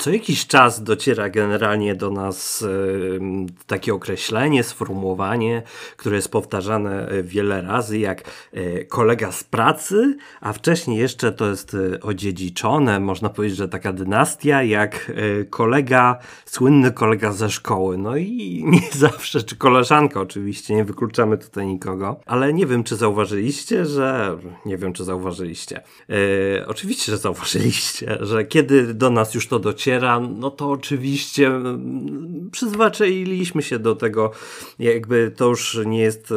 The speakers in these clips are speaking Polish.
co jakiś czas dociera generalnie do nas takie określenie, sformułowanie, które jest powtarzane e, wiele razy, jak e, kolega z pracy, a wcześniej jeszcze to jest e, odziedziczone, można powiedzieć, że taka dynastia, jak kolega, słynny kolega ze szkoły. No i nie zawsze, czy koleżanka oczywiście, nie wykluczamy tutaj nikogo, ale nie wiem, czy zauważyliście, że. Nie wiem, czy zauważyliście. oczywiście, że zauważyliście, że kiedy do nas już to dociera, no to oczywiście mm, przyzwyczailiśmy się do tego, jakby to już nie jest, e,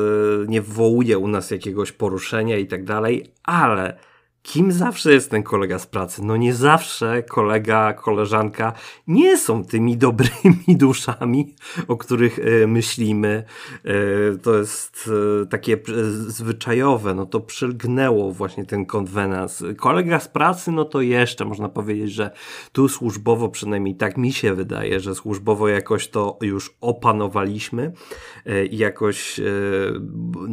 nie wywołuje u nas jakiegoś poruszenia i tak dalej, ale kim zawsze jest ten kolega z pracy? No nie zawsze kolega, koleżanka nie są tymi dobrymi duszami, o których e, myślimy. E, to jest e, takie zwyczajowe, no to przylgnęło właśnie ten konwenans. Kolega z pracy, no to jeszcze można powiedzieć, że tu służbowo, przynajmniej tak mi się wydaje, że służbowo jakoś to już opanowaliśmy i jakoś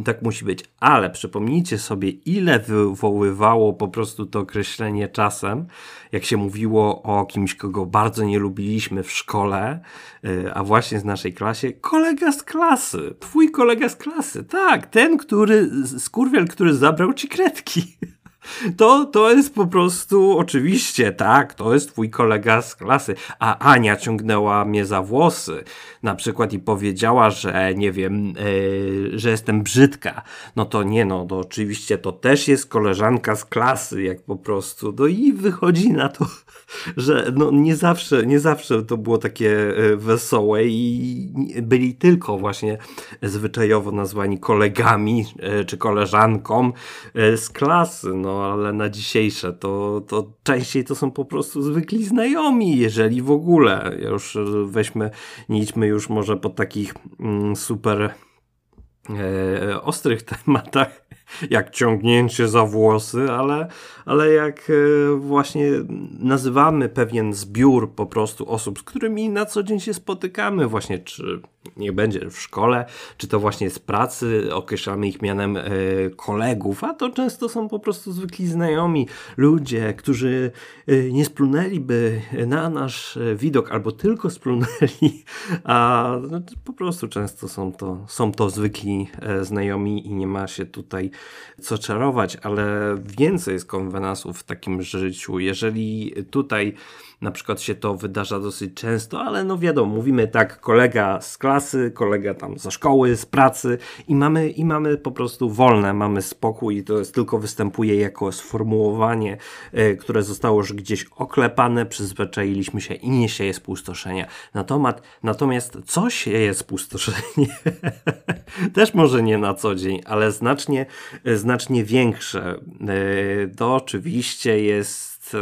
tak musi być. Ale przypomnijcie sobie, ile wywoływało po prostu to określenie czasem, jak się mówiło o kimś, kogo bardzo nie lubiliśmy w szkole, y, a właśnie z naszej klasie, kolega z klasy, twój kolega z klasy, tak, ten, który, skurwiel, który zabrał ci kredki. To, to jest po prostu, oczywiście, tak, to jest twój kolega z klasy. A Ania ciągnęła mnie za włosy, na przykład i powiedziała, że nie wiem, yy, że jestem brzydka. No to nie, no to oczywiście to też jest koleżanka z klasy, jak po prostu. No i wychodzi na to, że no nie zawsze, nie zawsze to było takie e, wesołe i byli tylko właśnie zwyczajowo nazwani kolegami e, czy koleżanką z klasy. No no ale na dzisiejsze to, to częściej to są po prostu zwykli znajomi, jeżeli w ogóle. Już weźmy, nie idźmy już może po takich mm, super e, ostrych tematach, jak ciągnięcie za włosy, ale, ale jak e, właśnie nazywamy pewien zbiór po prostu osób, z którymi na co dzień się spotykamy, właśnie czy nie będzie w szkole, czy to właśnie z pracy, określamy ich mianem e, kolegów, a to często są po prostu zwykli znajomi, ludzie, którzy e, nie splunęliby na nasz widok, albo tylko splunęli, a no, po prostu często są to, są to zwykli znajomi i nie ma się tutaj co czarować, ale więcej jest konwenansów w takim życiu. Jeżeli tutaj na przykład się to wydarza dosyć często, ale no wiadomo, mówimy tak, kolega z klasy, kolega tam ze szkoły, z pracy i mamy, i mamy po prostu wolne, mamy spokój i to jest tylko występuje jako sformułowanie, y, które zostało już gdzieś oklepane, przyzwyczailiśmy się i nie sieje spustoszenia. Natomiast, natomiast co sieje spustoszenie? Też może nie na co dzień, ale znacznie, znacznie większe. Y, to oczywiście jest e,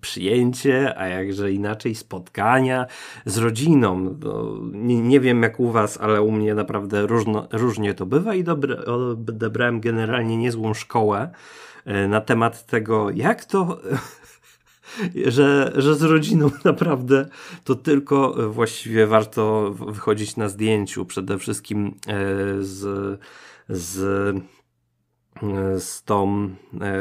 przyjęcie, a jakże inaczej spotkania z rodziną. No, nie, nie, wiem jak u was, ale u mnie naprawdę różno, różnie to bywa i dobre, odebrałem generalnie niezłą szkołę e, na temat tego, jak to że, że z rodziną naprawdę to tylko właściwie warto wychodzić na zdjęciu. Przede wszystkim e, z, z z tą, e,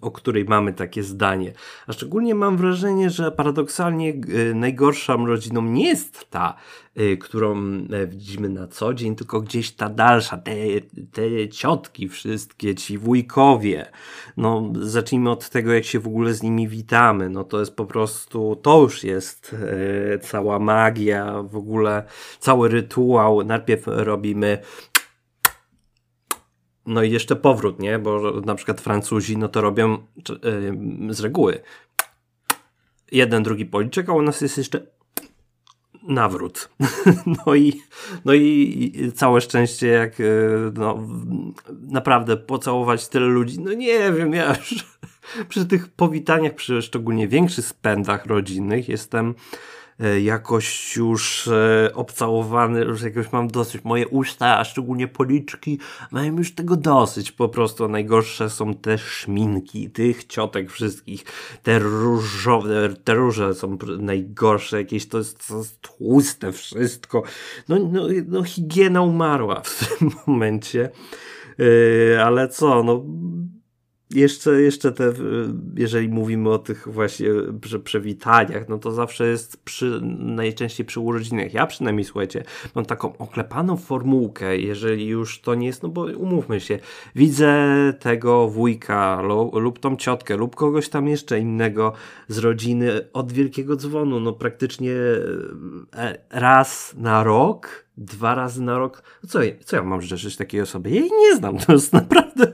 o której mamy takie zdanie. A szczególnie mam wrażenie, że paradoksalnie e, najgorszą rodziną nie jest ta, e, którą widzimy na co dzień, tylko gdzieś ta dalsza, te, te ciotki wszystkie, ci wujkowie. No, zacznijmy od tego, jak się w ogóle z nimi witamy. No to jest po prostu, to już jest cała magia, w ogóle cały rytuał. Najpierw robimy no i jeszcze powrót, nie? Bo na przykład Francuzi no to robią yy, z reguły. Jeden, drugi policzek, a u nas jest jeszcze nawrót. no, i, no i całe szczęście, jak yy, no, naprawdę pocałować tyle ludzi, no nie wiem, ja już przy tych powitaniach, przy szczególnie większych spędach rodzinnych jestem jakoś już e, obcałowany, już jakoś mam dosyć. Moje usta, a szczególnie policzki, mają już tego dosyć. Po prostu najgorsze są te szminki, tych ciotek wszystkich. Te różowe, te róże są najgorsze, jakieś to jest, to jest tłuste wszystko. No, no, no higiena umarła w tym momencie. Yy, ale co, no jeszcze, jeszcze te, jeżeli mówimy o tych właśnie przewitaniach, no to zawsze jest przy, najczęściej przy urodzinach. Ja przynajmniej, słuchajcie, mam taką oklepaną formułkę, jeżeli już to nie jest, no bo umówmy się, widzę tego wujka lub, lub tą ciotkę lub kogoś tam jeszcze innego z rodziny od wielkiego dzwonu, no praktycznie e, raz na rok, dwa razy na rok. No co, co ja mam życzyć takiej osobie? Ja jej nie znam. To jest naprawdę,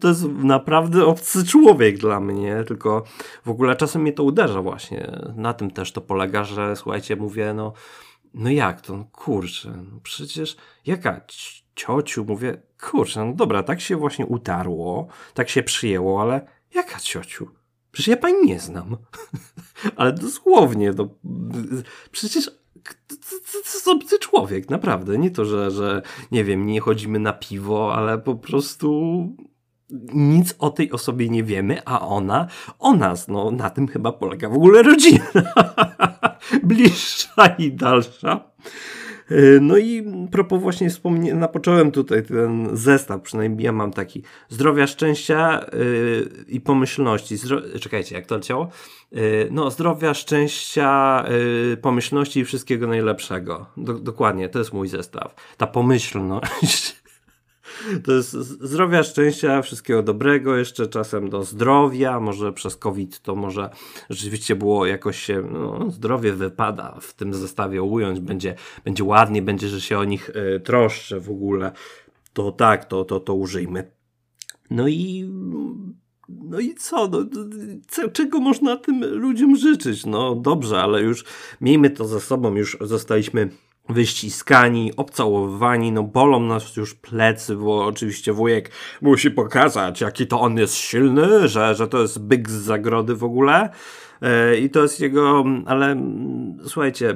to jest naprawdę obcy człowiek dla mnie. Tylko w ogóle czasem mnie to uderza właśnie. Na tym też to polega, że słuchajcie, mówię, no, no jak to? No kurczę, no przecież jaka ciociu? Mówię, kurczę, no dobra, tak się właśnie utarło, tak się przyjęło, ale jaka ciociu? Przecież ja pani nie znam. ale dosłownie, no, przecież to obcy człowiek, naprawdę. Nie to, że, że nie wiem, nie chodzimy na piwo, ale po prostu nic o tej osobie nie wiemy, a ona o nas. No, na tym chyba polega w ogóle rodzina. Bliższa i dalsza. E, no i propos właśnie wspomniałem, napocząłem tutaj ten zestaw, przynajmniej ja mam taki zdrowia, szczęścia yy, i pomyślności. Zdro... Czekajcie, jak to leciało? Yy, no, zdrowia, szczęścia, yy, pomyślności i wszystkiego najlepszego. Do, dokładnie, to jest mój zestaw. Ta pomyślność to jest zdrowia, szczęścia, wszystkiego dobrego, jeszcze czasem do zdrowia, może przez COVID to może rzeczywiście było jakoś się, no, zdrowie wypada w tym zestawie ująć, będzie, będzie ładnie, będzie, że się o nich y, troszczę w ogóle, to tak, to, to, to użyjmy. No i no i co? No? Czego można tym ludziom życzyć? No dobrze, ale już miejmy to za sobą, już zostaliśmy wyściskani, obcałowani, no bolą nas już plecy, bo oczywiście wujek musi pokazać, jaki to on jest silny, że, że to jest byk z zagrody w ogóle. E, I to jest jego, ale słuchajcie,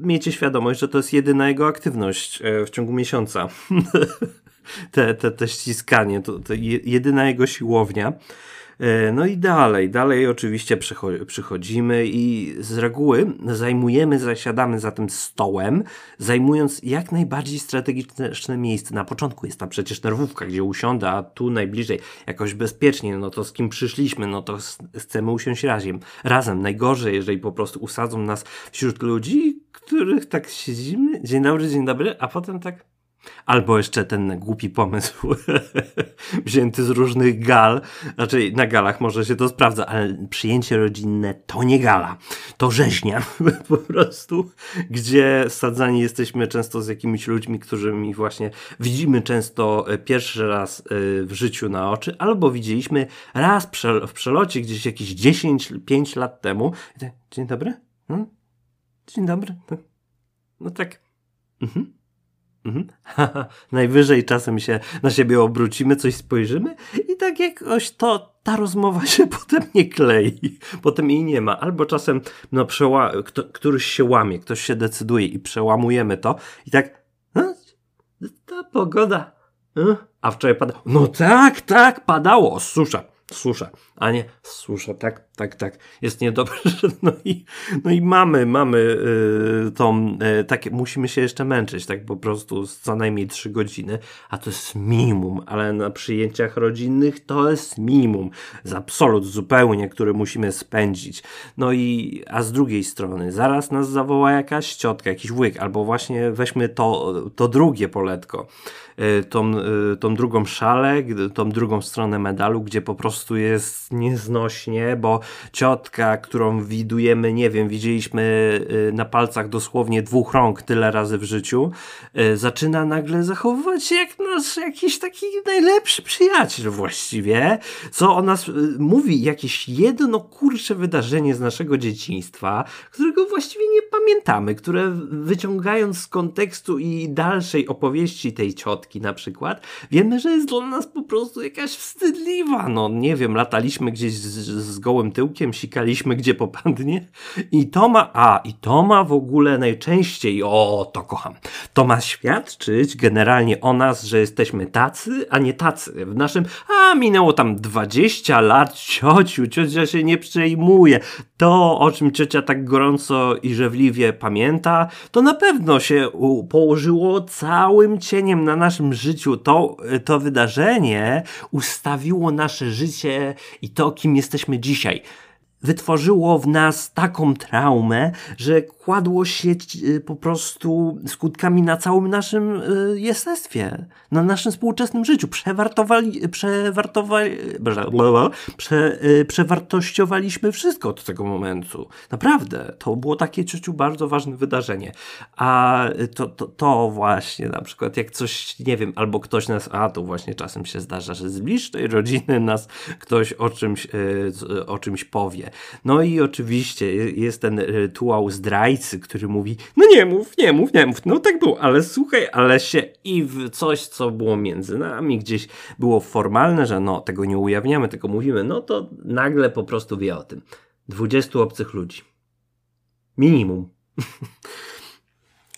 miejcie świadomość, że to jest jedyna jego aktywność e, w ciągu miesiąca. te, te, te ściskanie, to, to jedyna jego siłownia. E, no i dalej, dalej oczywiście przychodzimy i z reguły zajmujemy, zasiadamy za tym stołem, zajmując jak najbardziej strategiczne miejsce. Na początku jest ta przecież nerwówka, gdzie usiądę, a tu najbliżej jakoś bezpiecznie, no to z kim przyszliśmy, no to chcemy usiąść razem. Razem. Najgorzej, jeżeli po prostu usadzą nas wśród ludzi, których tak siedzimy, dzień dobry, dzień dobry, a potem tak Albo jeszcze ten głupi pomysł wzięty z różnych gal. Znaczy, na galach może się to sprawdza, ale przyjęcie rodzinne to nie gala. To rzeźnia po prostu, gdzie sadzani jesteśmy często z jakimiś ludźmi, którymi właśnie widzimy często e, pierwszy raz e, w życiu na oczy, albo widzieliśmy raz w przelocie gdzieś jakieś 10-5 lat temu. Dzień dobry? Hmm? Dzień dobry. No tak. Mhm. Mhm. Najwyżej czasem się na siebie obrócimy, coś spojrzymy i tak jakoś to, ta rozmowa się potem nie klei, potem jej nie ma. Albo czasem no, przeła- kto, któryś się łamie, ktoś się decyduje i przełamujemy to i tak no, ta pogoda. No, a wczoraj padało. No tak, tak, padało, susza susza, a nie susza, tak, tak, tak, jest niedobrze, no i, no i mamy, mamy yy, tą, yy, takie, musimy się jeszcze męczyć, tak po prostu co najmniej trzy godziny, a to jest minimum, ale na przyjęciach rodzinnych to jest minimum, z absolut zupełnie, który musimy spędzić, no i, a z drugiej strony, zaraz nas zawoła jakaś ciotka, jakiś wujek, albo właśnie weźmy to, to drugie poletko, yy, tą, yy, tą drugą szalę, tą drugą stronę medalu, gdzie po prostu jest nieznośnie, bo ciotka, którą widujemy, nie wiem, widzieliśmy y, na palcach dosłownie dwóch rąk tyle razy w życiu, y, zaczyna nagle zachowywać się jak nasz jakiś taki najlepszy przyjaciel właściwie, co o nas y, mówi jakieś jedno kurcze wydarzenie z naszego dzieciństwa, którego właściwie nie pamiętamy, które wyciągając z kontekstu i dalszej opowieści tej ciotki na przykład, wiemy, że jest dla nas po prostu jakaś wstydliwa, no nie wiem, lataliśmy gdzieś z, z gołym tyłkiem, sikaliśmy gdzie popadnie i to ma, a i to ma w ogóle najczęściej, o to kocham, to ma świadczyć generalnie o nas, że jesteśmy tacy, a nie tacy. W naszym, a minęło tam 20 lat, ciociu, ciocia się nie przejmuje. To, o czym ciocia tak gorąco i żewliwie pamięta, to na pewno się położyło całym cieniem na naszym życiu. To, to wydarzenie ustawiło nasze życie i to, kim jesteśmy dzisiaj wytworzyło w nas taką traumę, że kładło się e, po prostu skutkami na całym naszym e, jestestwie, na naszym współczesnym życiu. Przewartowali, przewartowali, prze, e, przewartościowaliśmy wszystko od tego momentu. Naprawdę, to było takie ciociu bardzo ważne wydarzenie. A to, to, to właśnie na przykład jak coś, nie wiem, albo ktoś nas, a to właśnie czasem się zdarza, że z bliższej rodziny nas ktoś o czymś, o czymś powie. No i oczywiście jest ten rytuał zdrajcy, który mówi, no nie mów, nie mów, nie mów, no tak było, ale słuchaj, ale się i w coś, co było między nami, gdzieś było formalne, że no tego nie ujawniamy, tego mówimy, no to nagle po prostu wie o tym. 20 obcych ludzi. Minimum.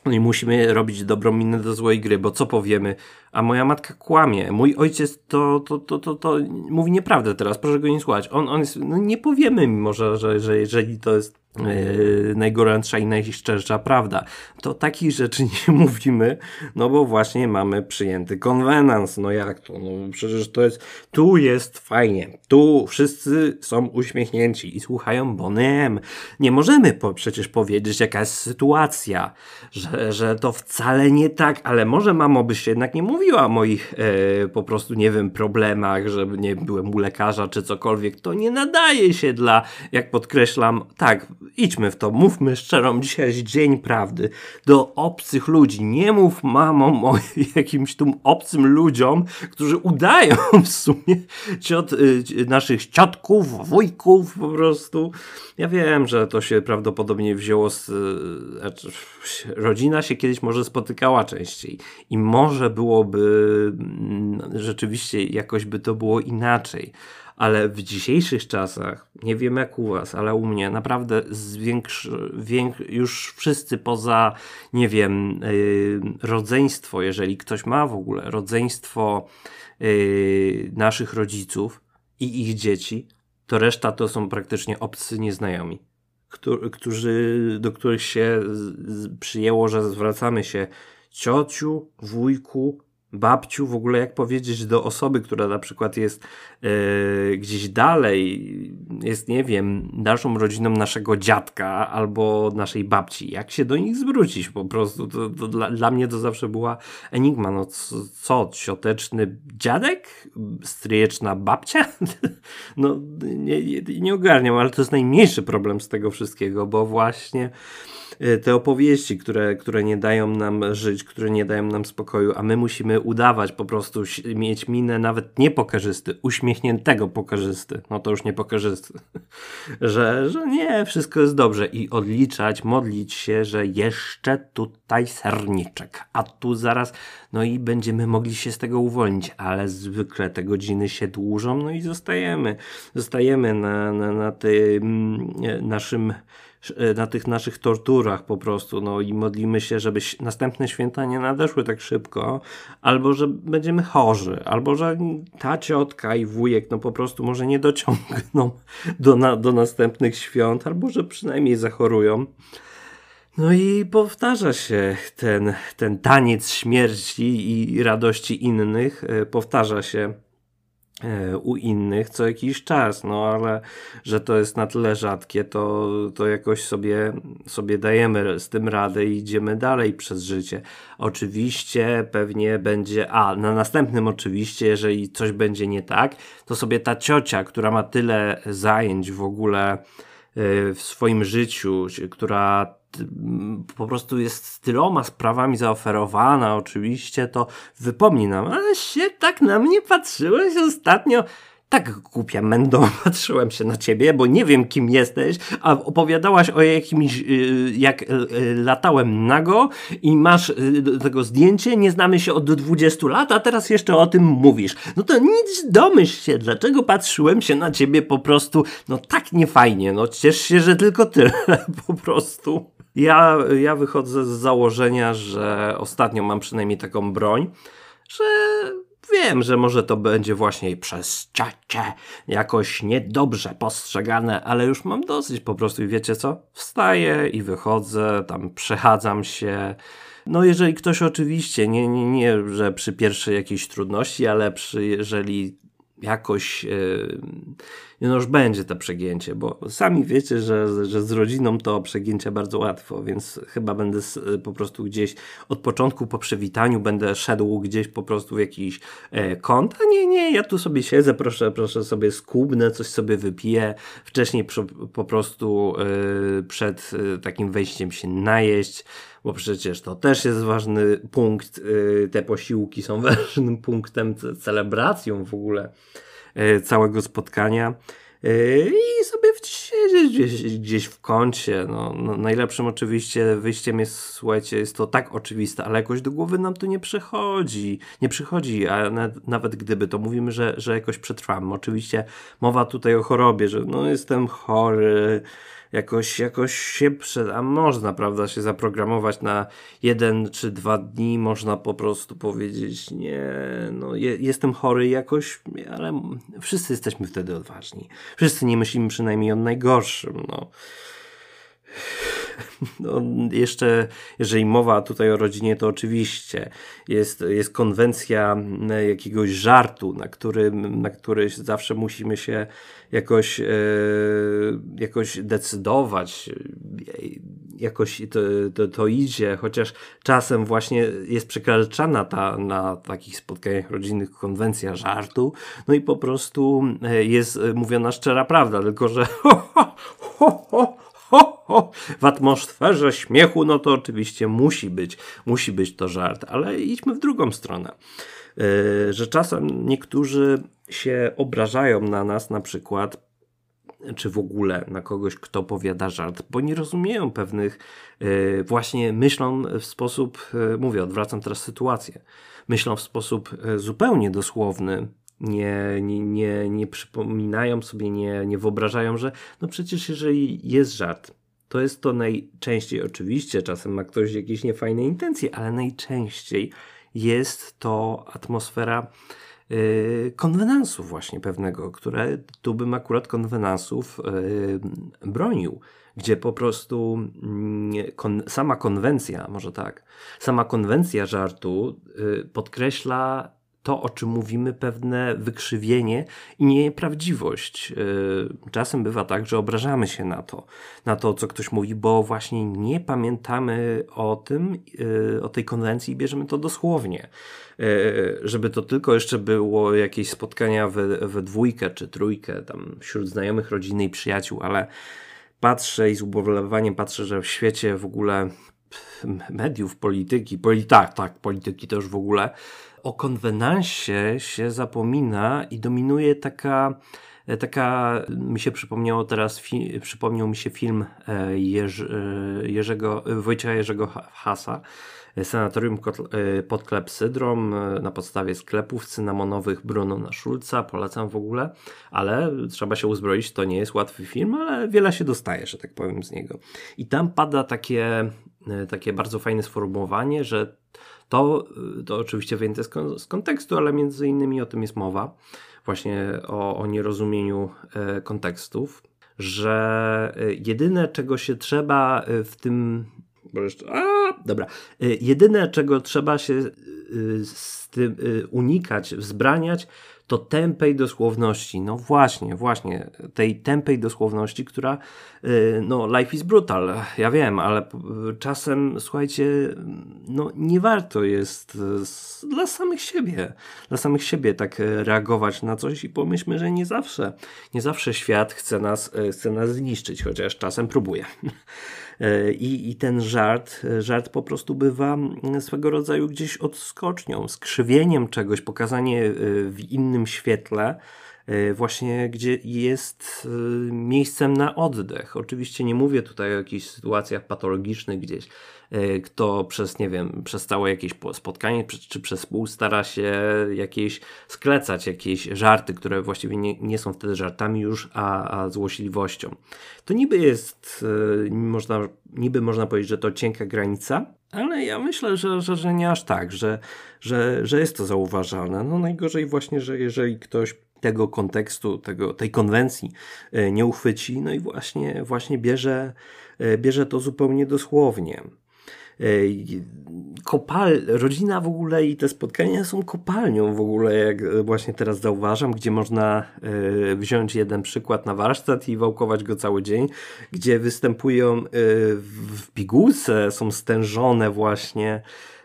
No i musimy robić dobrą minę do złej gry, bo co powiemy? A moja matka kłamie. Mój ojciec to, to, to, to, to mówi nieprawdę teraz, proszę go nie słuchać. On, on jest, no nie powiemy mimo, że, że, że jeżeli to jest Yy, najgorętsza i najszczersza prawda. To takich rzeczy nie mówimy, no bo właśnie mamy przyjęty konwenans. No jak to? No przecież to jest, tu jest fajnie, tu wszyscy są uśmiechnięci i słuchają Bonem. Nie możemy po, przecież powiedzieć, jaka jest sytuacja, że, że to wcale nie tak, ale może mamo byś jednak nie mówiła o moich e, po prostu, nie wiem, problemach, że nie byłem u lekarza czy cokolwiek. To nie nadaje się dla, jak podkreślam, tak, idźmy w to, mówmy szczerą, dzisiaj jest dzień prawdy. Do obcych ludzi, nie mów mamom o jakimś tu obcym ludziom, którzy udają w sumie ciot, y, naszych ciotków, wujków po prostu. Ja wiem, że to się prawdopodobnie wzięło z... Znaczy, rodzina się kiedyś może spotykała częściej i może byłoby mm, rzeczywiście jakoś by to było inaczej ale w dzisiejszych czasach, nie wiem jak u Was, ale u mnie naprawdę zwiększy, więk, już wszyscy poza, nie wiem, yy, rodzeństwo, jeżeli ktoś ma w ogóle rodzeństwo yy, naszych rodziców i ich dzieci, to reszta to są praktycznie obcy nieznajomi, którzy, do których się przyjęło, że zwracamy się ciociu, wujku, babciu, w ogóle jak powiedzieć do osoby, która na przykład jest e, gdzieś dalej, jest, nie wiem, naszą rodziną naszego dziadka albo naszej babci, jak się do nich zwrócić po prostu, to, to dla, dla, mnie to zawsze była enigma, no co, cioteczny dziadek? Stryjeczna babcia? no nie, nie, nie ogarniam, ale to jest najmniejszy problem z tego wszystkiego, bo właśnie te opowieści, które, które nie dają nam żyć, które nie dają nam spokoju, a my musimy udawać po prostu, mieć minę nawet nie pokarzysty, uśmiechniętego pokarzysty, no to już nie pokarzysty, że, że nie, wszystko jest dobrze. I odliczać, modlić się, że jeszcze tutaj serniczek, a tu zaraz, no i będziemy mogli się z tego uwolnić, ale zwykle te godziny się dłużą, no i zostajemy, zostajemy na, na, na tym naszym E, na tych naszych torturach po prostu, no i modlimy się, żeby następne święta nie nadeszły tak szybko, albo że będziemy chorzy, albo że ta ciotka i wujek no po prostu może nie dociągną do, na, do następnych świąt, albo że przynajmniej zachorują. No i powtarza się ten, ten taniec śmierci i radości innych, e, powtarza się E, u innych co jakiś czas, no ale że to jest na tyle rzadkie, to, to jakoś sobie, sobie dajemy z tym radę i idziemy dalej przez życie. Oczywiście pewnie będzie, a na następnym oczywiście, jeżeli coś będzie nie tak, to sobie ta ciocia, która ma tyle zajęć w ogóle e, w swoim życiu, która po prostu jest tyloma sprawami zaoferowana, oczywiście, to wypomni nam, ale się tak na mnie patrzyłeś ostatnio. Tak głupia mendo, patrzyłem się na ciebie, bo nie wiem kim jesteś, a opowiadałaś o jakimś, y, jak y, y, latałem nago i masz tego zdjęcie, nie znamy się od 20 lat, a teraz jeszcze o tym mówisz. No to nic domyśl się, dlaczego patrzyłem się na ciebie po prostu, no tak niefajnie, no ciesz się, że tylko tyle, po prostu. Ja, ja wychodzę z założenia, że ostatnio mam przynajmniej taką broń, że wiem, że może to będzie właśnie przez ciacie jakoś niedobrze postrzegane, ale już mam dosyć po prostu i wiecie co? Wstaję i wychodzę, tam przechadzam się. No jeżeli ktoś oczywiście, nie, nie, nie, że przy pierwszej jakiejś trudności, ale przy, jeżeli jakoś yy, no już będzie to przegięcie, bo sami wiecie, że, że z rodziną to przegięcie bardzo łatwo, więc chyba będę po prostu gdzieś od początku po przywitaniu będę szedł gdzieś po prostu w jakiś e, kąt, a nie, nie, ja tu sobie siedzę, proszę, proszę sobie skubnę, coś sobie wypiję, wcześniej po prostu e, przed e, takim wejściem się najeść, bo przecież to też jest ważny punkt, e, te posiłki są ważnym punktem, celebracją w ogóle E, całego spotkania e, i sobie gdzieś, gdzieś w kącie. No, no, najlepszym oczywiście wyjściem jest, słuchajcie, jest to tak oczywiste, ale jakoś do głowy nam to nie przychodzi. Nie przychodzi, a nawet, nawet gdyby to mówimy, że, że jakoś przetrwamy. Oczywiście mowa tutaj o chorobie, że no jestem chory, jakoś, jakoś się przed, a można, prawda, się zaprogramować na jeden czy dwa dni, można po prostu powiedzieć, nie, no je, jestem chory jakoś, ale wszyscy jesteśmy wtedy odważni. Wszyscy nie myślimy przynajmniej o najgorszym, no. No, jeszcze, jeżeli mowa tutaj o rodzinie, to oczywiście jest, jest konwencja jakiegoś żartu, na który, na który zawsze musimy się jakoś, e, jakoś decydować, jakoś to, to, to, idzie, chociaż czasem właśnie jest przekraczana ta na takich spotkaniach rodzinnych konwencja żartu, no i po prostu e, jest mówiona szczera prawda, tylko że ho, ho, ho, ho ho, ho, w atmosferze śmiechu, no to oczywiście musi być, musi być to żart, ale idźmy w drugą stronę. Yy, że czasem niektórzy się obrażają na nas, na przykład czy w ogóle na kogoś, kto powiada żart, bo nie rozumieją pewnych, yy, właśnie myślą w sposób, yy, mówię, odwracam teraz sytuację, myślą w sposób zupełnie dosłowny, nie, nie, nie, nie przypominają sobie, nie, nie wyobrażają, że no przecież jeżeli jest żart, to jest to najczęściej, oczywiście czasem ma ktoś jakieś niefajne intencje, ale najczęściej jest to atmosfera yy, konwenansów właśnie pewnego, które tu bym akurat konwenansów yy, bronił, gdzie po prostu yy, kon, sama konwencja, może tak, sama konwencja żartu yy, podkreśla to, o czym mówimy, pewne wykrzywienie i nieprawdziwość. Y, czasem bywa tak, że obrażamy się na to, na to, co ktoś mówi, bo właśnie nie pamiętamy o tym, y, o tej konwencji i bierzemy to dosłownie. Y, żeby to tylko jeszcze było jakieś spotkania we, we dwójkę czy trójkę, tam wśród znajomych, rodziny i przyjaciół, ale patrzę i z ubolewaniem patrzę, że w świecie w ogóle mediów, polityki, poli tak, tak, polityki już w ogóle, o konwenansie się zapomina i dominuje taka taka, mi się przypomniało teraz, przypomniał mi się film e, Jerzy, e, Jerzego, Wojciecha Jerzego Hasa, Sanatorium pod Klepsydrą na podstawie sklepów cynamonowych Bruno na Szulca, polecam w ogóle, ale trzeba się uzbroić, to nie jest łatwy film, ale wiele się dostaje, że tak powiem z niego. I tam pada takie, e, takie bardzo fajne sformułowanie, że to, to oczywiście wyjęte z, kontekstu, ale między innymi o tym jest mowa, właśnie o, o nierozumieniu kontekstów, że jedyne czego się trzeba w tym. Bo jeszcze, a, dobra. Jedyne czego trzeba się z tym unikać, wzbraniać, to tępej dosłowności. No właśnie, właśnie, tej tępej dosłowności, która, y, no, life is brutal, ja wiem, ale czasem, słuchajcie, no, nie warto jest dla samych siebie, dla samych siebie tak reagować na coś i pomyślmy, że nie zawsze, nie zawsze świat chce nas, chce nas zniszczyć, chociaż czasem próbuje. E, I, I ten żart, żart po prostu bywa swego rodzaju gdzieś odskocznią, skrzywieniem czegoś, pokazanie w innym świetle właśnie gdzie jest miejscem na oddech. Oczywiście nie mówię tutaj o jakichś sytuacjach patologicznych gdzieś, kto przez, nie wiem, przez całe jakieś spotkanie czy przez pół stara się jakieś sklecać, jakieś żarty, które właściwie nie, nie są wtedy żartami już, a, a złośliwością. To niby jest, można, niby można powiedzieć, że to cienka granica, ale ja myślę, że, że, że nie aż tak, że, że, że jest to zauważalne. No najgorzej właśnie, że jeżeli ktoś tego kontekstu, tego, tej konwencji e, nie uchwyci, no i właśnie, właśnie bierze, bierze to zupełnie dosłownie kopal, rodzina w ogóle i te spotkania są kopalnią w ogóle, jak właśnie teraz zauważam, gdzie można e, wziąć jeden przykład na warsztat i wałkować go cały dzień, gdzie występują e, w pigułce, są stężone właśnie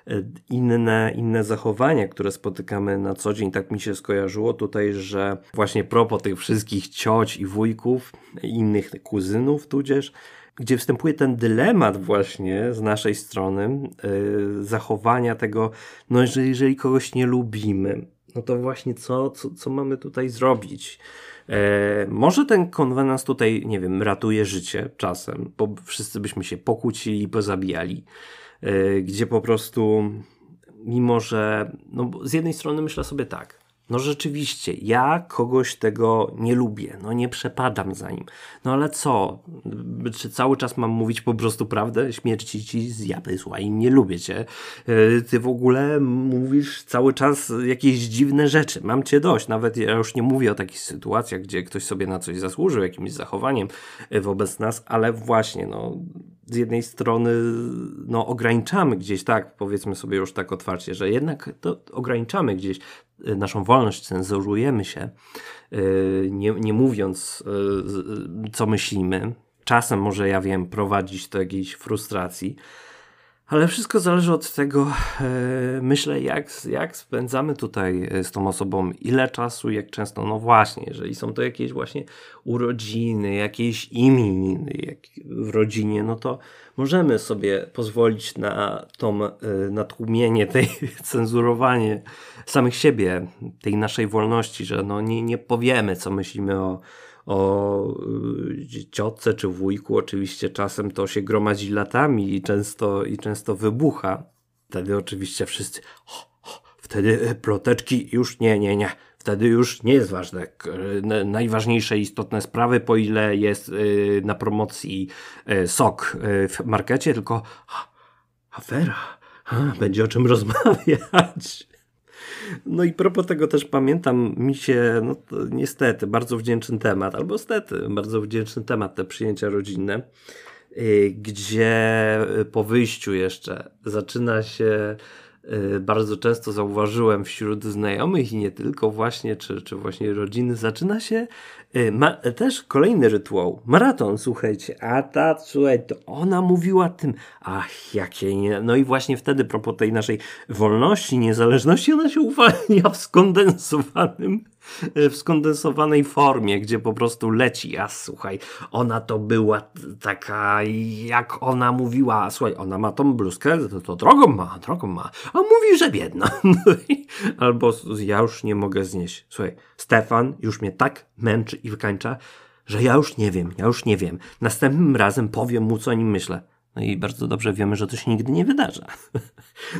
e, inne, inne zachowania, które spotykamy na co dzień. Tak mi się skojarzyło tutaj, że właśnie propos tych wszystkich cioć i wujków, innych kuzynów tudzież, gdzie występuje ten dylemat właśnie z naszej strony yy, zachowania tego, no że jeżeli kogoś nie lubimy, no to właśnie co, co, co mamy tutaj zrobić? E, może ten konwenans tutaj, nie wiem, ratuje życie czasem, bo wszyscy byśmy się pokłócili i pozabijali, e, gdzie po prostu, mimo że, no z jednej strony myślę sobie tak, no rzeczywiście, ja kogoś tego nie lubię, no nie przepadam za nim. No ale co? Czy cały czas mam mówić po prostu prawdę? Śmierci ci z i nie lubię cię. E, ty w ogóle mówisz cały czas jakieś dziwne rzeczy. Mam cię dość. Nawet ja już nie mówię o takich sytuacjach, gdzie ktoś sobie na coś zasłużył jakimś zachowaniem e, wobec nas, ale właśnie, no z jednej strony no, ograniczamy gdzieś, tak, powiedzmy sobie już tak otwarcie, że jednak to ograniczamy gdzieś naszą wolność, cenzurujemy się, y, nie, nie mówiąc, y, co myślimy. Czasem może, ja wiem, prowadzić do jakiejś frustracji, ale wszystko zależy od tego, e, myślę, jak, jak spędzamy tutaj e, z tą osobą, ile czasu, jak często. No właśnie, jeżeli są to jakieś właśnie urodziny, jakieś imieniny jak w rodzinie, no to możemy sobie pozwolić na tą, e, na tłumienie tej, cenzurowanie samych siebie, tej naszej wolności, że no nie, nie powiemy, co myślimy o, o y, ciotce czy wujku, oczywiście czasem to się gromadzi latami i często, i często wybucha. Wtedy oczywiście wszyscy, wtedy ploteczki już nie, nie, nie. Wtedy już nie jest ważne. Najważniejsze istotne sprawy, po ile jest y, na promocji y, sok w markecie, tylko afera. Będzie o czym rozmawiać. No i propos tego też pamiętam, mi się, no niestety, bardzo wdzięczny temat, albo stety, bardzo wdzięczny temat, te przyjęcia rodzinne, y, gdzie po wyjściu jeszcze zaczyna się y, bardzo często zauważyłem wśród znajomych i nie tylko właśnie, czy, czy właśnie rodziny, zaczyna się ma, też kolejny rytuał. Maraton, słuchajcie. A ta, słuchaj, to ona mówiła tym. Ach, jakie nie. No i właśnie wtedy, propos tej naszej wolności, niezależności, ona się uwalnia w skondensowanym w skondensowanej formie, gdzie po prostu leci, a słuchaj, ona to była taka, jak ona mówiła, słuchaj, ona ma tą bluzkę, to, to drogą ma, drogą ma, a mówi, że biedna. Albo ja już nie mogę znieść. Słuchaj, Stefan już mnie tak męczy i wykańcza, że ja już nie wiem, ja już nie wiem. Następnym razem powiem mu, co o nim myślę. No i bardzo dobrze wiemy, że to się nigdy nie wydarza.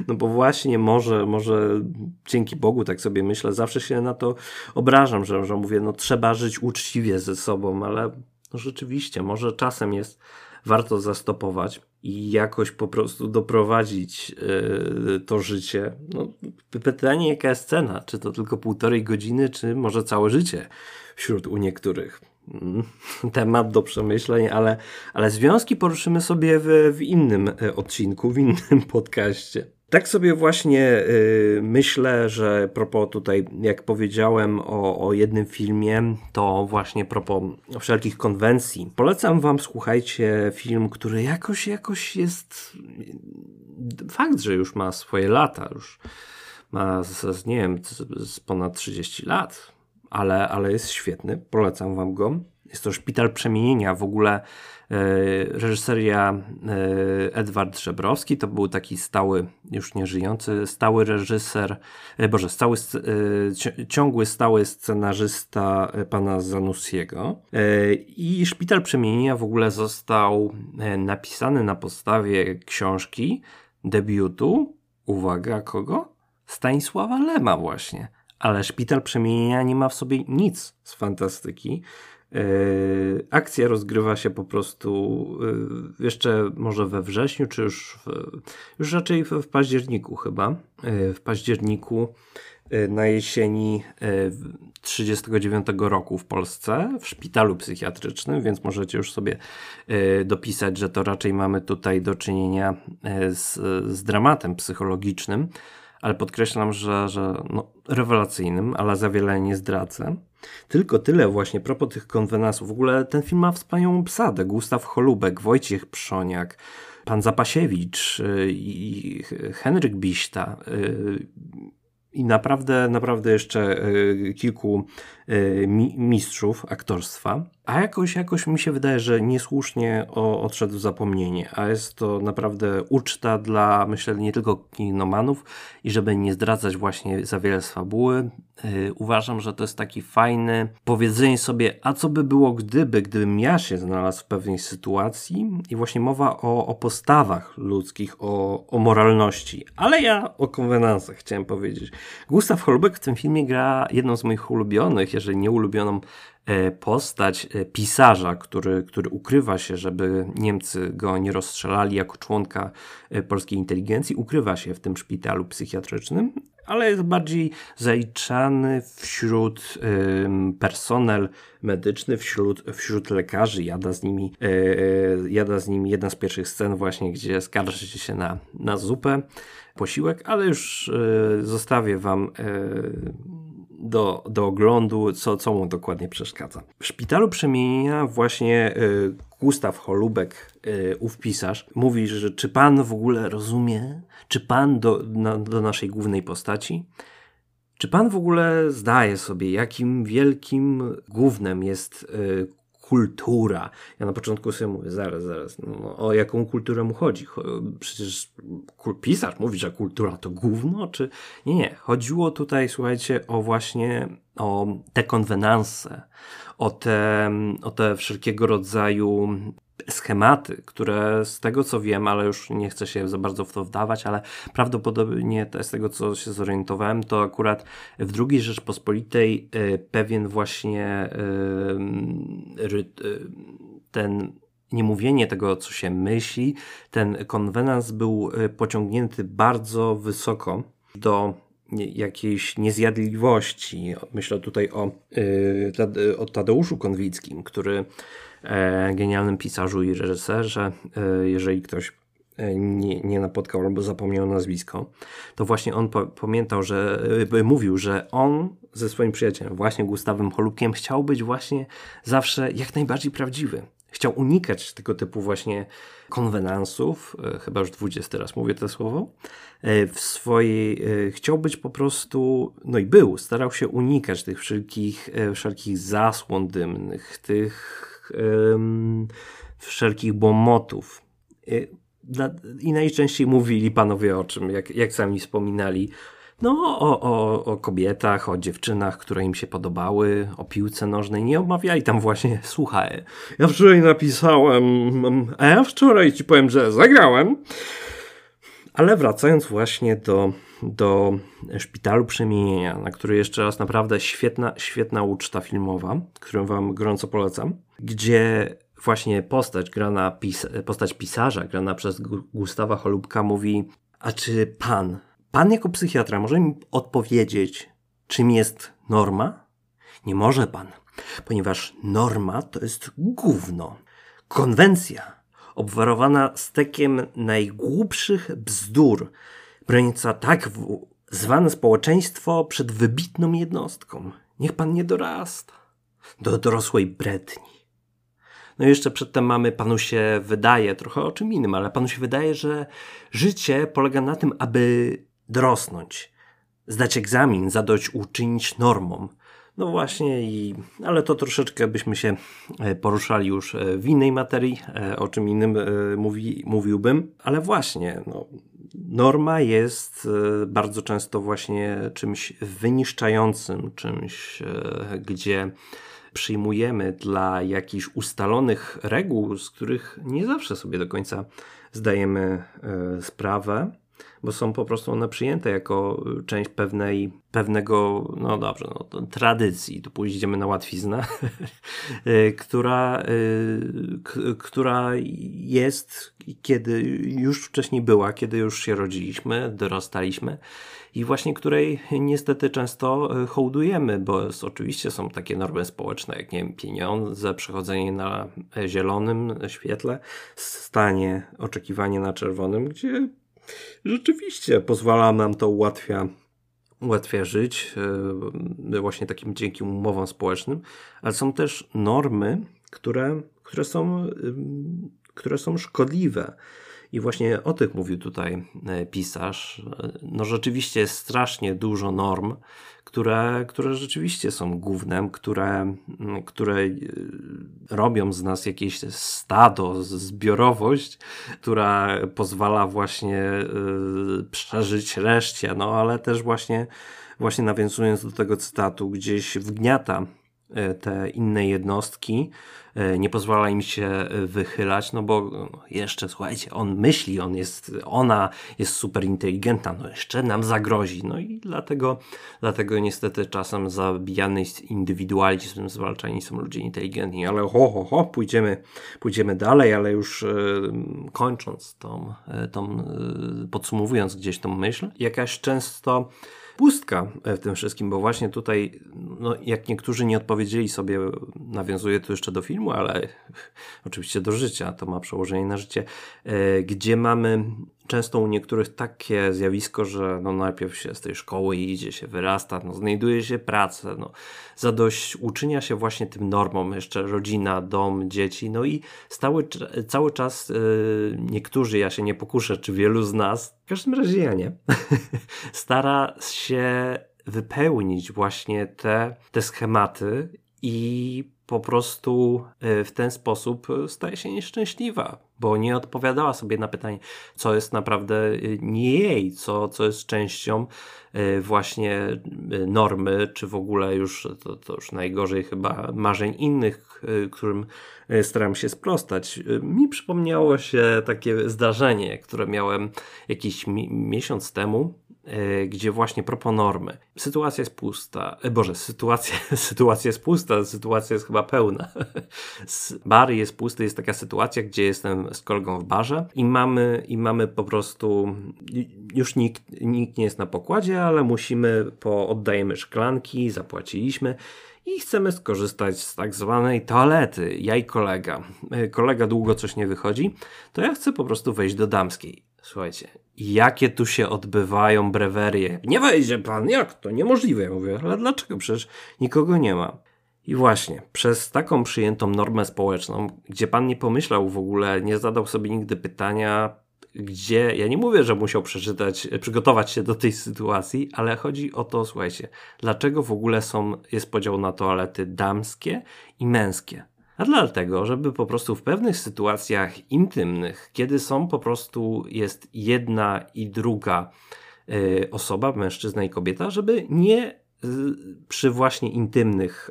No bo właśnie może, może dzięki Bogu, tak sobie myślę, zawsze się na to obrażam, że, że mówię, no trzeba żyć uczciwie ze sobą, ale no rzeczywiście, może czasem jest warto zastopować i jakoś po prostu doprowadzić yy, to życie. No, pytanie, jaka jest cena? Czy to tylko półtorej godziny, czy może całe życie wśród u niektórych? Mm, temat do przemyśleń, ale, ale związki poruszymy sobie w, w innym e, odcinku, w innym podcaście. Tak sobie właśnie y, myślę, że propos tutaj, jak powiedziałem o, o jednym filmie, to właśnie propos wszelkich konwencji. Polecam wam, słuchajcie, film, który jakoś, jakoś jest... Fakt, że już ma swoje lata, już ma, nie wiem, z ponad 30 lat, ale, ale jest świetny, polecam wam go. Jest to Szpital Przemienienia. W ogóle e, reżyseria e, Edward Żebrowski to był taki stały, już nie żyjący, stały reżyser, e, boże, stały, e, ciągły stały scenarzysta pana Zanussiego. I Szpital Przemienienia w ogóle został napisany na podstawie książki debiutu, uwaga, kogo? Stanisława Lema właśnie. Ale Szpital Przemienienia nie ma w sobie nic z fantastyki. Yy, akcja rozgrywa się po prostu yy, jeszcze może we wrześniu, czy już, w, już raczej w, w październiku chyba. Yy, w październiku na jesieni 1939 roku w Polsce w szpitalu psychiatrycznym, więc możecie już sobie dopisać, że to raczej mamy tutaj do czynienia z, z dramatem psychologicznym, ale podkreślam, że, że no, rewelacyjnym, ale za wiele nie zdradzę. Tylko tyle właśnie, propos tych konwenansów. W ogóle ten film ma wspaniałą obsadę. Gustaw Holubek, Wojciech Przoniak, pan Zapasiewicz y, i Henryk Biśta y, i naprawdę, naprawdę jeszcze y, kilku mistrzów aktorstwa. A jakoś, jakoś mi się wydaje, że niesłusznie odszedł w zapomnienie, a jest to naprawdę uczta dla, myślę, nie tylko kinomanów i żeby nie zdradzać właśnie za wiele z fabuły, yy, uważam, że to jest taki fajny powiedzenie sobie, a co by było gdyby, gdybym ja się znalazł w pewnej sytuacji i właśnie mowa o, o postawach ludzkich, o, o moralności, ale ja o konwenansach chciałem powiedzieć. Gustaw Holbeck w tym filmie gra jedną z moich ulubionych, jeżeli nie ulubioną E, postać e, pisarza, który, który ukrywa się, żeby Niemcy go nie rozstrzelali jako członka e, polskiej inteligencji, ukrywa się w tym szpitalu psychiatrycznym, ale jest bardziej zaliczany wśród personel medyczny, wśród, wśród lekarzy. Jada z nimi, jada z nimi jedna z pierwszych scen właśnie, gdzie skarży się na, na zupę, posiłek, ale już zostawię wam do, do oglądu, co, co mu dokładnie przeszkadza. W szpitalu przemienienia właśnie y, Gustaw Holubek, y, ów pisarz, mówi, że czy pan w ogóle rozumie, czy pan do, na, do naszej głównej postaci, czy pan w ogóle zdaje sobie, jakim wielkim głównym jest y, kultura. Ja na początku sobie mówię, zaraz, zaraz, no, o jaką kulturę mu chodzi? Przecież pisarz mówi, że kultura to gówno, czy... Nie, nie. Chodziło tutaj, słuchajcie, o właśnie o te konwenanse, o te, o te wszelkiego rodzaju schematy, które z tego co wiem, ale już nie chcę się za bardzo w to wdawać, ale prawdopodobnie z tego co się zorientowałem, to akurat w II Rzeczpospolitej y, pewien właśnie y, y, ten niemówienie tego, co się myśli, ten konwenans był pociągnięty bardzo wysoko do jakiejś niezjadliwości. Myślę tutaj o, o Tadeuszu Konwickim, który genialnym pisarzu i reżyserze. E, jeżeli ktoś e, nie, nie napotkał albo zapomniał nazwisko, to właśnie on po, pamiętał, że mówił, że on ze swoim przyjacielem, właśnie Gustawem Holubkiem, chciał być właśnie zawsze jak najbardziej prawdziwy. Chciał unikać tego typu właśnie konwenansów, chyba już dwudziesty raz mówię to słowo, w swojej, chciał być po prostu, no i był, starał się unikać tych wszelkich, wszelkich zasłon dymnych, tych wszelkich bomotów. I najczęściej mówili panowie o czym, jak, jak sami wspominali, no, o, o, o kobietach, o dziewczynach, które im się podobały, o piłce nożnej. Nie omawiali tam właśnie, słuchaj, ja wczoraj napisałem, a ja wczoraj ci powiem, że zagrałem. Ale wracając właśnie do, do Szpitalu Przemienienia, na który jeszcze raz naprawdę świetna, świetna uczta filmowa, którą wam gorąco polecam, gdzie właśnie postać grana, pis postać pisarza grana przez Gustawa Holubka mówi, a czy pan, pan jako psychiatra może mi odpowiedzieć, czym jest norma? Nie może pan, ponieważ norma to jest gówno. Konwencja obwarowana stekiem najgłupszych bzdur, broniąca tak zwane społeczeństwo przed wybitną jednostką. Niech pan nie dorasta do dorosłej bredni. No i jeszcze przedtem mamy, panu się wydaje, trochę o czym innym, ale panu się wydaje, że życie polega na tym, aby dorosnąć, zdać egzamin, zadość uczynić normom. No właśnie, i, ale to troszeczkę byśmy się e, poruszali już e, w innej materii, e, o czym innym mówi, mówiłbym, ale właśnie, no, norma jest bardzo często właśnie czymś wyniszczającym, czymś, gdzie przyjmujemy dla jakichś ustalonych reguł, z których nie zawsze sobie do końca zdajemy sprawę bo są po prostu one przyjęte jako część pewnej, pewnego, no dobrze, no, tradycji. Tu pójdziemy na łatwiznę, y, która, y, która jest, kiedy już wcześniej była, kiedy już się rodziliśmy, dorastaliśmy i właśnie której niestety często y, hołdujemy, bo oczywiście są takie normy społeczne, jak nie wiem, pieniądze, przechodzenie na zielonym świetle, stanie, oczekiwanie na czerwonym, gdzie rzeczywiście pozwala nam to ułatwia ułatwia żyć e, właśnie takim dzięki umowom społecznym, ale są też normy, które, które, są, które są szkodliwe. I właśnie o tych mówił tutaj e, pisarz. No rzeczywiście jest strasznie dużo norm, które, które rzeczywiście są głównym, które, które e, robią z nas jakieś stado, zbiorowość, która pozwala właśnie e, przeżyć reszcie, no ale też właśnie, właśnie nawiązując do tego cytatu, gdzieś wgniata te inne jednostki, nie pozwala im się e, wychylać, no bo no, jeszcze, słuchajcie, on myśli, on jest, ona jest super inteligentna, no jeszcze nam zagrozi. No i dlatego, dlatego niestety czasem zabijany jest indywidualizm, zwalczani są ludzie inteligentni, ale ho, ho, ho, pójdziemy, pójdziemy dalej, ale już e, kończąc tą, tą podsumowując gdzieś tą myśl, jakaś często pustka w tym wszystkim, bo właśnie tutaj, no, jak niektórzy nie odpowiedzieli sobie, nawiązuję tu jeszcze do filmu, ale oczywiście do życia, to ma przełożenie na życie, e, gdzie mamy często u niektórych takie zjawisko, że no najpierw się z tej szkoły idzie, się wyrasta, no znajduje się pracę, no zadość uczynia się właśnie tym normom, jeszcze rodzina, dom, dzieci, no i stały, cały czas yy, niektórzy, ja się nie pokuszę, czy wielu z nas, w każdym razie ja nie, stara się wypełnić właśnie te, te schematy i po prostu e, w ten sposób staje się nieszczęśliwa, bo nie odpowiadała sobie na pytanie, co jest naprawdę e, nie jej, co, co jest częścią właśnie normy, czy w ogóle już, to, to już najgorzej chyba marzeń innych, którym staram się sprostać. Mi przypomniało się takie zdarzenie, które miałem jakiś mi miesiąc temu gdzie właśnie proponormy. Sytuacja jest pusta. E, Boże, sytuacja, sytuacja jest pusta, sytuacja jest chyba pełna. Bar jest pusty, jest taka sytuacja, gdzie jestem z kolegą w barze i mamy, i mamy po prostu, już nikt, nikt nie jest na pokładzie, ale musimy, po, oddajemy szklanki, zapłaciliśmy i chcemy skorzystać z tak zwanej toalety. Ja i kolega. E, kolega długo coś nie wychodzi, to ja chcę po prostu wejść do damskiej. Słuchajcie, jakie tu się odbywają brewerie. Nie wejdzie pan, jak to? Niemożliwe. Ja mówię, ale dlaczego? Przecież nikogo nie ma. I właśnie, przez taką przyjętą normę społeczną, gdzie pan nie pomyślał w ogóle, nie zadał sobie nigdy pytania, gdzie, ja nie mówię, że musiał przeczytać, przygotować się do tej sytuacji, ale chodzi o to, słuchajcie, dlaczego w ogóle są, jest podział na toalety damskie i męskie. A dlatego, żeby po prostu w pewnych sytuacjach intymnych, kiedy są po prostu jest jedna i druga y, osoba, mężczyzna i kobieta, żeby nie y, przy właśnie intymnych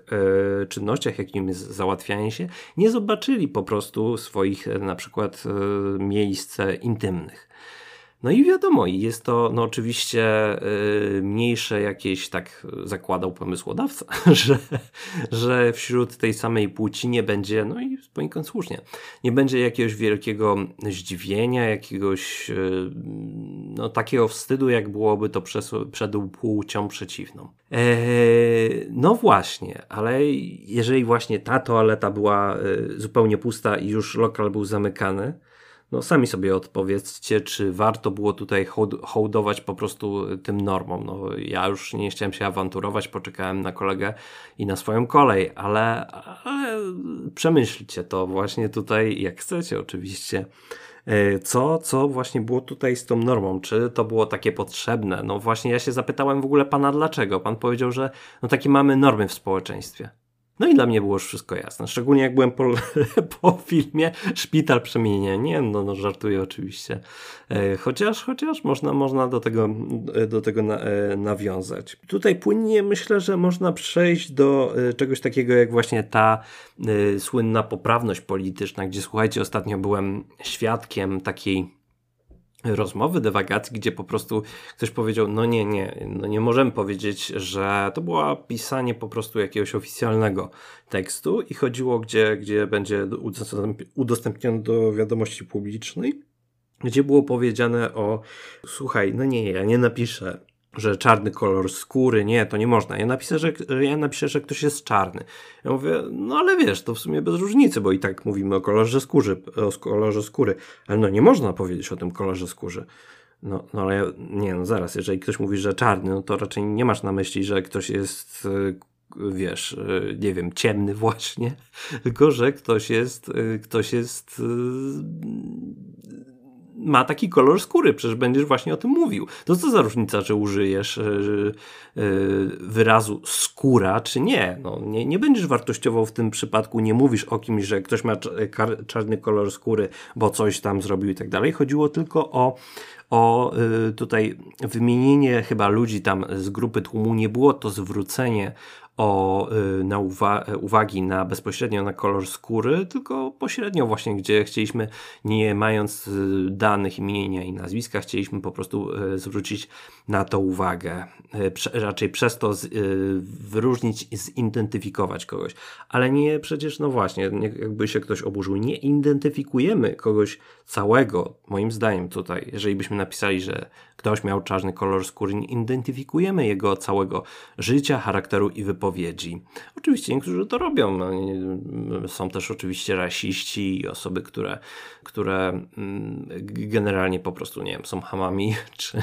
y, czynnościach, jakim jest załatwianie się, nie zobaczyli po prostu swoich na przykład miejsc intymnych. No i wiadomo, jest to no oczywiście yy, mniejsze jakieś, tak zakładał pomysłodawca, że, że wśród tej samej płci nie będzie, no i poniekąd słusznie, nie będzie jakiegoś wielkiego zdziwienia, jakiegoś yy, no takiego wstydu, jak byłoby to przed, przed płcią przeciwną. Eee, no właśnie, ale jeżeli właśnie ta toaleta była yy, zupełnie pusta i już lokal był zamykany, no sami sobie odpowiedzcie, czy warto było tutaj hołdować po prostu tym normom. No, ja już nie chciałem się awanturować, poczekałem na kolegę i na swoją kolej, ale, ale przemyślcie to właśnie tutaj, jak chcecie oczywiście, co, co właśnie było tutaj z tą normą? Czy to było takie potrzebne? No właśnie ja się zapytałem w ogóle pana dlaczego. Pan powiedział, że no takie mamy normy w społeczeństwie. No i dla mnie było już wszystko jasne. Szczególnie jak byłem po, po filmie Szpital Przemienienia. Nie, no, no żartuję oczywiście. E, chociaż, chociaż można, można do tego, do tego na, e, nawiązać. Tutaj płynnie myślę, że można przejść do e, czegoś takiego jak właśnie ta słynna poprawność polityczna, gdzie słuchajcie, ostatnio byłem świadkiem takiej rozmowy, dywagacji, gdzie po prostu ktoś powiedział, no nie, nie, no nie możemy powiedzieć, że to było pisanie po prostu jakiegoś oficjalnego tekstu i chodziło, gdzie, gdzie będzie udostępniony do wiadomości publicznej, gdzie było powiedziane o, słuchaj, no nie, ja nie napiszę że czarny kolor skóry, nie, to nie można. Ja napiszę, że, ja napiszę, że ktoś jest czarny. Ja mówię, no ale wiesz, to w sumie bez różnicy, bo i tak mówimy o kolorze skóry, o kolorze skóry, ale no nie można powiedzieć o tym kolorze skóry. No, no ale nie, no zaraz, jeżeli ktoś mówi, że czarny, no to raczej nie masz na myśli, że ktoś jest y, wiesz, y, nie wiem, ciemny właśnie, tylko że ktoś jest, y, ktoś jest ma taki kolor skóry, przecież będziesz właśnie o tym mówił. To co za różnica, czy użyjesz yy, yy, wyrazu skóra, czy nie. No, nie. Nie będziesz wartościował w tym przypadku, nie mówisz o kimś, że ktoś ma czarny kolor skóry, bo coś tam zrobił i tak dalej. Chodziło tylko o o y, tutaj wymienienie chyba ludzi tam z grupy tłumu, nie było to zwrócenie o, y, na uwa uwagi na bezpośrednio na kolor skóry, tylko pośrednio właśnie, gdzie chcieliśmy, nie mając y, danych imienia i nazwiska, chcieliśmy po prostu y, zwrócić na to uwagę. Prze raczej przez to z, wyróżnić i zidentyfikować kogoś. Ale nie przecież, no właśnie, nie, jakby się ktoś oburzył, nie identyfikujemy kogoś całego, moim zdaniem tutaj, jeżeli byśmy napisali, że ktoś miał czarny kolor skóry, nie identyfikujemy jego całego życia, charakteru i wypowiedzi wypowiedzi. Oczywiście niektórzy to robią. No, są też oczywiście rasiści i osoby, które, które mm, generalnie po prostu, nie wiem, są hamami, czy,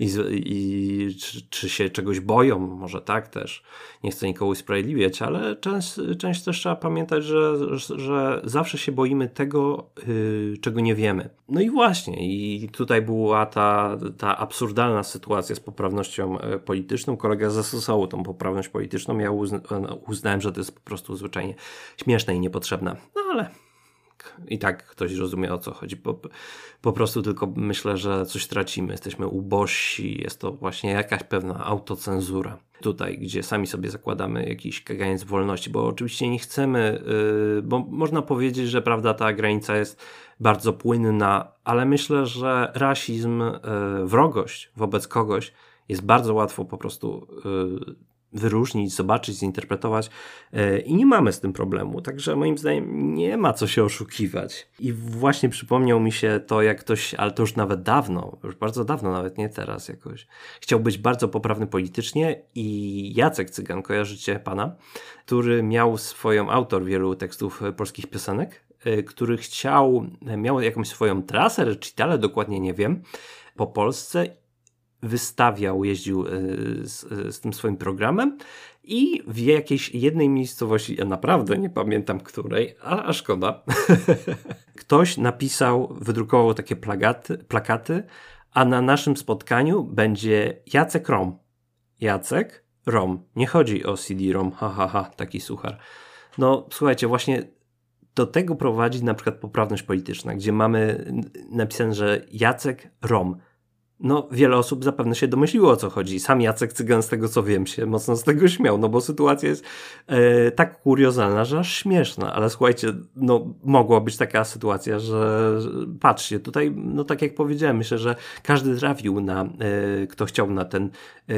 i, i, czy, czy się czegoś boją, może tak też. Nie chcę nikogo usprawiedliwiać, ale część, część też trzeba pamiętać, że, że zawsze się boimy tego, yy, czego nie wiemy. No i właśnie, i tutaj była ta, ta absurdalna sytuacja z poprawnością e, polityczną. Kolega zastosował tą poprawność polityczną ja uzna uznałem, że to jest po prostu zwyczajnie śmieszne i niepotrzebne. No ale i tak ktoś rozumie o co chodzi. Po, po prostu tylko myślę, że coś tracimy. Jesteśmy ubożsi, jest to właśnie jakaś pewna autocenzura. Tutaj, gdzie sami sobie zakładamy jakiś kaganiec wolności, bo oczywiście nie chcemy, yy, bo można powiedzieć, że prawda, ta granica jest bardzo płynna, ale myślę, że rasizm, yy, wrogość wobec kogoś jest bardzo łatwo po prostu yy, wyróżnić, zobaczyć, zinterpretować e, i nie mamy z tym problemu. Także moim zdaniem nie ma co się oszukiwać. I właśnie przypomniał mi się to, jak ktoś, ale to już nawet dawno, już bardzo dawno, nawet nie teraz jakoś, chciał być bardzo poprawny politycznie i Jacek Cygan, kojarzycie pana, który miał swoją autor wielu tekstów polskich piosenek, e, który chciał, miał jakąś swoją trasę, recitale, dokładnie nie wiem, po Polsce wystawiał, jeździł e, z, z, tym swoim programem i w jakiejś jednej miejscowości, ja naprawdę nie pamiętam której, a, a szkoda, ktoś napisał, wydrukował takie plakaty, plakaty, a na naszym spotkaniu będzie Jacek Rom. Jacek Rom. Nie chodzi o CD-ROM, ha, ha, ha, taki suchar. No, słuchajcie, właśnie do tego prowadzi na przykład poprawność polityczna, gdzie mamy napisane, że Jacek Rom no, wiele osób zapewne się domyśliło o co chodzi. Sam Jacek Cygan, z tego co wiem, się mocno z tego śmiał, no bo sytuacja jest e, tak kuriozalna, że aż śmieszna. Ale słuchajcie, no, mogła być taka sytuacja, że, patrzcie, tutaj, no tak jak powiedziałem, myślę, że każdy trafił na, e, kto chciał na ten, e,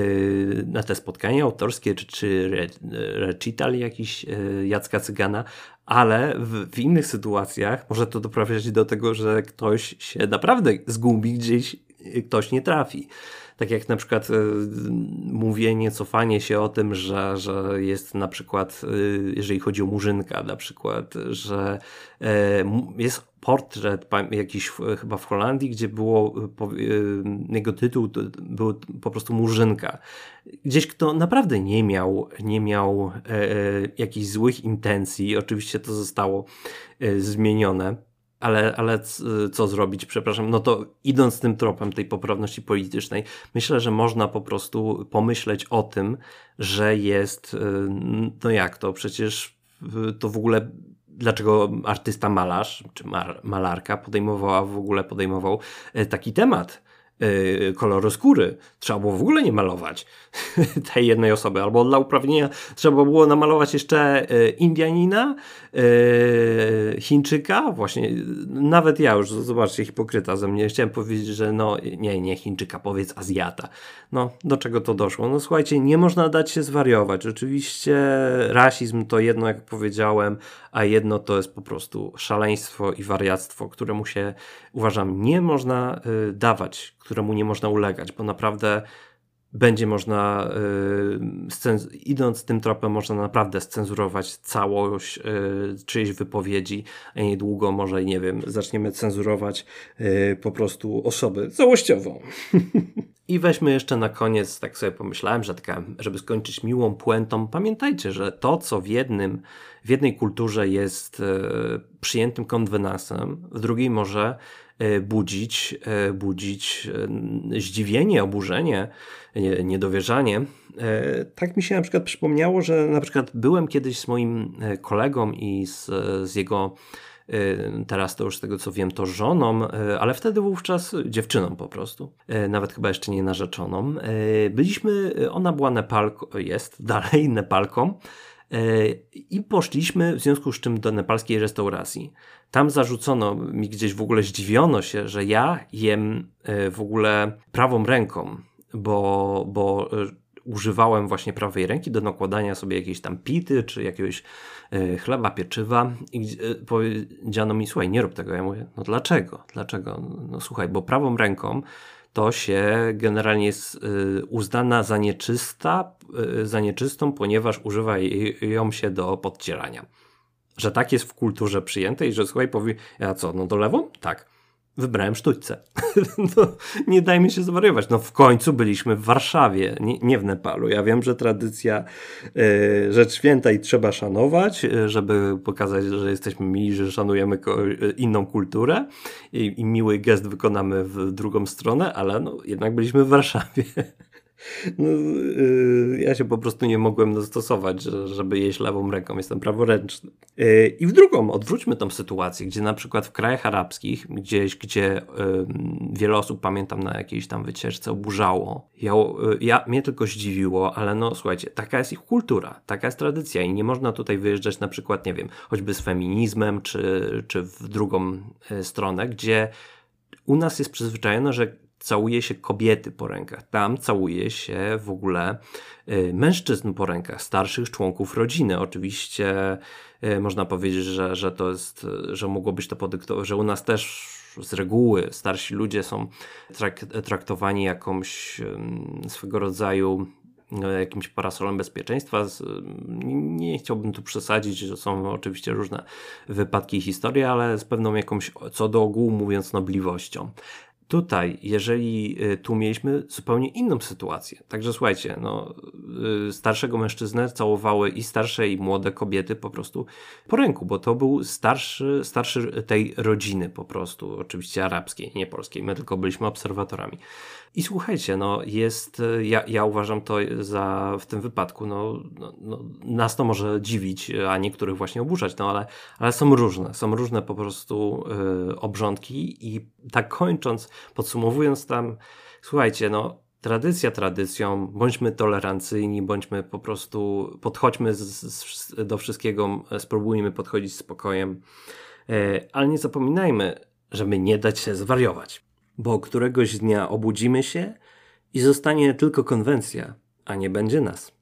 na te spotkanie autorskie, czy, czy re, recital jakiś e, Jacka Cygana, ale w, w, innych sytuacjach może to doprowadzić do tego, że ktoś się naprawdę zgubi gdzieś ktoś nie trafi. Tak jak na przykład y, mówienie, cofanie się o tym, że, że jest na przykład, y, jeżeli chodzi o Murzynka, na przykład, że y, jest portret jakiś chyba w Holandii, gdzie było jego tytuł był po prostu Murzynka. Gdzieś kto naprawdę nie miał, nie miał e, jakichś złych intencji, oczywiście to zostało zmienione ale, ale co zrobić, przepraszam, no to idąc tym tropem tej poprawności politycznej, myślę, że można po prostu pomyśleć o tym, że jest, y, no jak to, przecież to w ogóle dlaczego artysta malarz, czy malarka podejmowała w ogóle podejmował e, taki temat? Y, koloru skóry. Trzeba było w ogóle nie malować tej jednej osoby, albo dla uprawnienia trzeba było namalować jeszcze y, Indianina, y, Chińczyka, właśnie, nawet ja już, zobaczcie, hipokryta ze mnie, chciałem powiedzieć, że no, nie, nie Chińczyka, powiedz Azjata. No, do czego to doszło? No słuchajcie, nie można dać się zwariować. Oczywiście rasizm to jedno, jak powiedziałem, a jedno to jest po prostu szaleństwo i wariactwo, któremu się, uważam, nie można dawać, któremu nie można ulegać, bo naprawdę będzie można, yy, idąc tym tropem, można naprawdę scenzurować całość yy, czyjejś wypowiedzi, a niedługo może, nie wiem, zaczniemy cenzurować yy, po prostu osobę całościową. I weźmy jeszcze na koniec, tak sobie pomyślałem, że taka, żeby skończyć miłą puentą, pamiętajcie, że to, co w jednym, w jednej kulturze jest yy, przyjętym konwenansem, w drugiej może budzić, e, budzić e, zdziwienie, oburzenie, niedowierzanie. Tak mi się na przykład przypomniało, że na przykład byłem kiedyś z moim kolegą i z, z jego Teraz to już z tego co wiem, to żoną, ale wtedy wówczas dziewczyną po prostu. Nawet chyba jeszcze nie narzeczoną. Byliśmy, ona była Nepalką, jest dalej Nepalką. I poszliśmy w związku z czym do nepalskiej restauracji. Tam zarzucono mi gdzieś w ogóle zdziwiono się, że ja jem e, w ogóle prawą ręką, bo, bo e, używałem właśnie prawej ręki do nakładania sobie jakiejś tam pity czy jakiegoś e, chleba, pieczywa i powiedziano mi, słuchaj, nie rób tego. Ja mówię, no dlaczego? Dlaczego? No słuchaj, bo prawą ręką to się generalnie jest uznana za nieczysta, za nieczystą, ponieważ używa ją się do podcierania że tak jest w kulturze przyjęte i że słuchaj, powie, a co, no do lewą? Tak. Wybrałem sztućce. no, nie dajmy się zwariować. No w końcu byliśmy w Warszawie, nie, nie w Nepalu. Ja wiem, że tradycja e, rzecz święta i trzeba szanować, e, żeby pokazać, że jesteśmy mili, że szanujemy e, inną kulturę i, i miły gest wykonamy w drugą stronę, ale no, jednak byliśmy w Warszawie. No, yy, ja się po prostu nie mogłem dostosować, żeby jeść lewą ręką. Jestem praworęczny. Yy, I w drugą, odwróćmy tą sytuację, gdzie na przykład w krajach arabskich, gdzieś, gdzie yy, wiele osób, pamiętam, na jakiejś tam wycieczce oburzało. Ja, y, ja, mnie tylko zdziwiło, ale no słuchajcie, taka jest ich kultura, taka jest tradycja i nie można tutaj wyjeżdżać na przykład, nie wiem, choćby z feminizmem, czy, czy w drugą y, stronę, gdzie u nas jest przyzwyczajone, że całuje się kobiety po rękach. Tam całuje się w ogóle y, mężczyzn po rękach, starszych członków rodziny. Oczywiście y, można powiedzieć, że, że to jest, że mogło być to podyktowane, że u nas też z reguły starsi ludzie są trak traktowani jakąś swego rodzaju no, jakimś parasolem bezpieczeństwa. Nie chciałbym tu przesadzić, że są oczywiście różne wypadki i historie, ale z pewną jakąś, co do ogółu mówiąc, nobliwością. Tutaj, jeżeli y, tu mieliśmy zupełnie inną sytuację. Także słuchajcie, no, y, starszego mężczyznę całowały i starsze, i młode kobiety po prostu po ręku, bo to był starszy, starszy tej rodziny po prostu, oczywiście arabskiej, nie polskiej. My tylko byliśmy obserwatorami. I słuchajcie, no jest, ja, ja uważam to za w tym wypadku, no, no, no, nas to może dziwić, a niektórych właśnie oburzać, no ale, ale są różne, są różne po prostu y, obrządki i tak kończąc, podsumowując tam, słuchajcie, no tradycja tradycją, bądźmy tolerancyjni, bądźmy po prostu, podchodźmy z, z, do wszystkiego, spróbujmy podchodzić z spokojem, y, ale nie zapominajmy, żeby nie dać się zwariować bo któregoś dnia obudzimy się i zostanie tylko konwencja, a nie będzie nas.